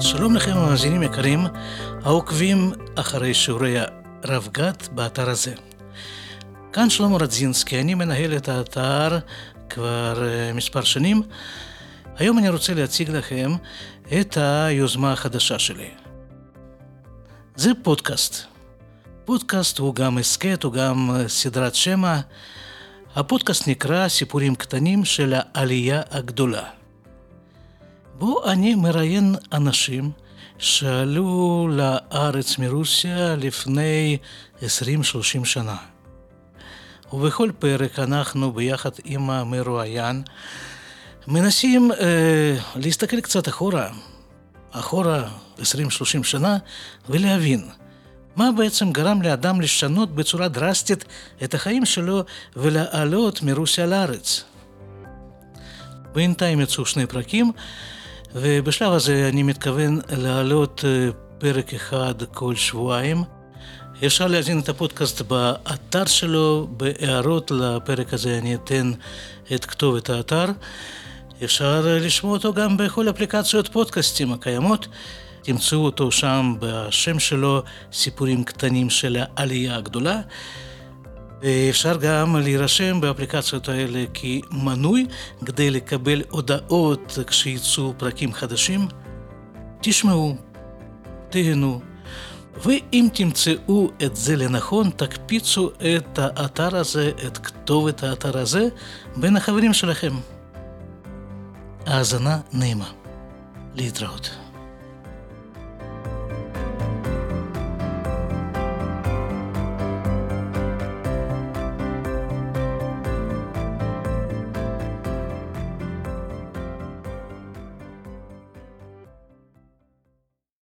שלום לכם המאזינים יקרים, העוקבים אחרי שיעורי הרב גת באתר הזה. כאן שלמה רדזינסקי, אני מנהל את האתר כבר אה, מספר שנים. היום אני רוצה להציג לכם את היוזמה החדשה שלי. זה פודקאסט. פודקאסט הוא גם הסכת, הוא גם אה, סדרת שמע. הפודקאסט נקרא סיפורים קטנים של העלייה הגדולה. בו אני מראיין אנשים שעלו לארץ מרוסיה לפני 20-30 שנה. ובכל פרק אנחנו ביחד עם המרואיין מנסים אה, להסתכל קצת אחורה, אחורה 20-30 שנה, ולהבין מה בעצם גרם לאדם לשנות בצורה דרסטית את החיים שלו ולעלות מרוסיה לארץ. בינתיים יצאו שני פרקים, ובשלב הזה אני מתכוון להעלות אה, פרק אחד כל שבועיים. אפשר להזין את הפודקאסט באתר שלו, בהערות לפרק הזה אני אתן את כתובת האתר. אפשר לשמוע אותו גם בכל אפליקציות פודקאסטים הקיימות. תמצאו אותו שם בשם שלו, סיפורים קטנים של העלייה הגדולה. ואפשר גם להירשם באפליקציות האלה כמנוי כדי לקבל הודעות כשיצאו פרקים חדשים. תשמעו, תהנו, ואם תמצאו את זה לנכון, תקפיצו את האתר הזה, את כתובת האתר הזה, בין החברים שלכם. האזנה נעימה. להתראות.